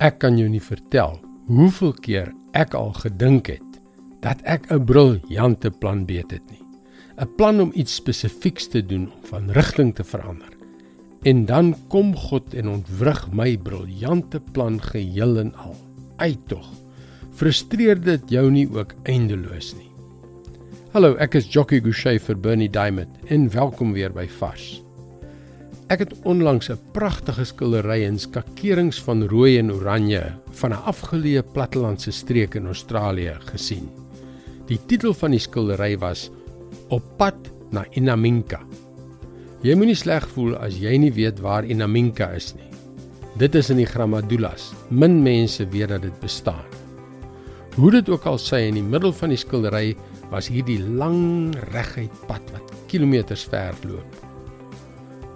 Ek kan jou nie vertel hoeveel keer ek al gedink het dat ek 'n briljante plan beet het nie. 'n Plan om iets spesifieks te doen om van rigting te verander. En dan kom God en ontwrig my briljante plan geheel en al. Ai tog. Frustreer dit jou nie ook eindeloos nie? Hallo, ek is Jockey Gouchee vir Bernie Diamond en welkom weer by Vars. Ek het onlangs 'n pragtige skildery in skakerings van rooi en oranje van 'n afgeleë plattelandse streek in Australië gesien. Die titel van die skildery was Op pad na Inaminka. Jy moenie sleg voel as jy nie weet waar Inaminka is nie. Dit is in die Gramadulas. Min mense weet dat dit bestaan. Hoe dit ook al sy in die middel van die skildery was hierdie lang reguit pad wat kilometers ver loop.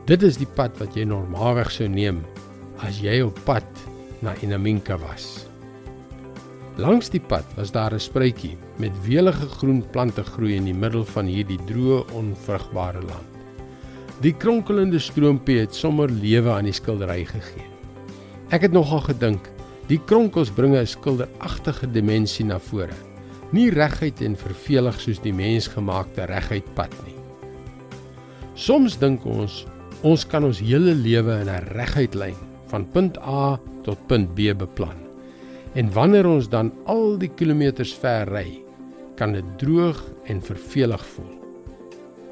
Dit is die pad wat jy normaalweg sou neem as jy op pad na Inaminka was. Langs die pad was daar 'n spruitjie met welige groen plante groei in die middel van hierdie droë, onvrugbare land. Die kronkelende stroompie het sommer lewe aan die skildery gegee. Ek het nogal gedink, die kronkels bring 'n skilderagtige dimensie na vore. Nie reguit en vervelig soos die mensgemaakte reguit pad nie. Soms dink ons Ons kan ons hele lewe in 'n reguit lyn van punt A tot punt B beplan. En wanneer ons dan al die kilometers ver ry, kan dit droog en vervelig voel.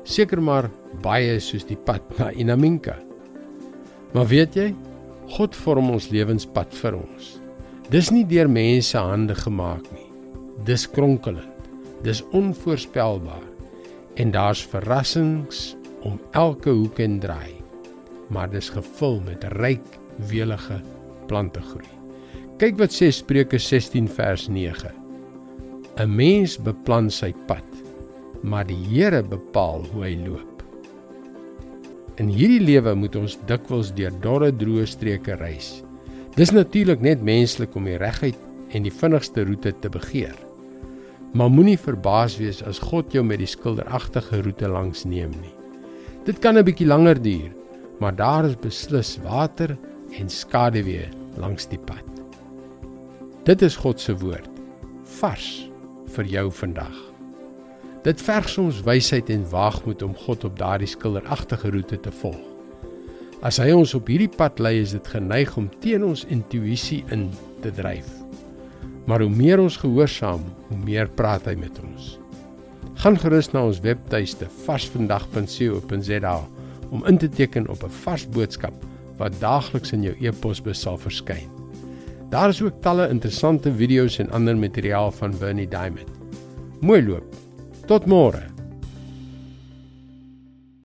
Seker maar baie soos die pad na Inaminka. Maar weet jy, God vorm ons lewenspad vir ons. Dis nie deur mense hande gemaak nie. Dis kronkelend. Dis onvoorspelbaar. En daar's verrassings om elke hoek en draai maar dis gevul met ryk welige plante groei. Kyk wat sê Spreuke 16 vers 9. 'n Mens beplan sy pad, maar die Here bepaal hoe hy loop. In hierdie lewe moet ons dikwels deur dorre droë streke reis. Dis natuurlik net menslik om die regheid en die vinnigste roete te begeer. Maar moenie verbaas wees as God jou met die skilderagtige roete langs neem nie. Dit kan 'n bietjie langer duur, maar daar is beslis water en skaduwee langs die pad. Dit is God se woord vars vir jou vandag. Dit verg soms wysheid en waagmoed om God op daardie skilderagtige roete te volg. As hy ons op hierdie pad lei, is dit geneig om teen ons intuïsie in te dryf. Maar hoe meer ons gehoorsaam, hoe meer praat hy met ons. Gaan gerus na ons webtuiste varsvandag.co.za om in te teken op 'n vars boodskap wat daagliks in jou e-posbus sal verskyn. Daar is ook talle interessante video's en ander materiaal van Bernie Diamond. Mooi loop. Tot môre.